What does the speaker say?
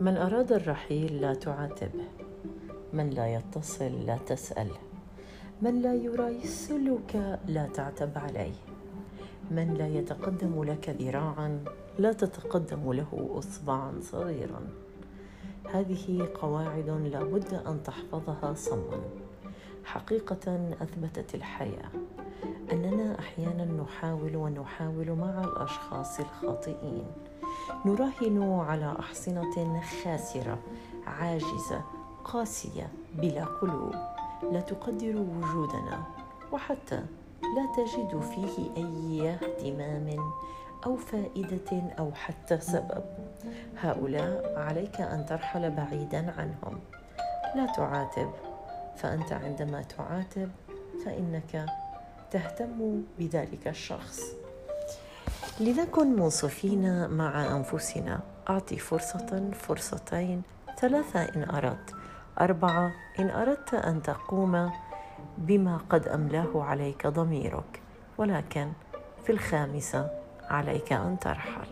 من أراد الرحيل لا تعاتبه من لا يتصل لا تسأله من لا يراسلك لا تعتب عليه. من لا يتقدم لك ذراعا لا تتقدم له اصبعا صغيرا. هذه قواعد لا بد أن تحفظها صما. حقيقة أثبتت الحياة. أننا أحيانا نحاول ونحاول مع الأشخاص الخاطئين. نراهن على أحصنة خاسرة عاجزة قاسية بلا قلوب. لا تقدر وجودنا وحتى لا تجد فيه أي اهتمام أو فائدة أو حتى سبب. هؤلاء عليك أن ترحل بعيدا عنهم. لا تعاتب. فأنت عندما تعاتب فإنك تهتم بذلك الشخص. لنكن منصفين مع أنفسنا. أعطي فرصة فرصتين ثلاثة إن أردت. أربعة إن أردت أن تقوم بما قد أملاه عليك ضميرك. ولكن في الخامسة عليك أن ترحل.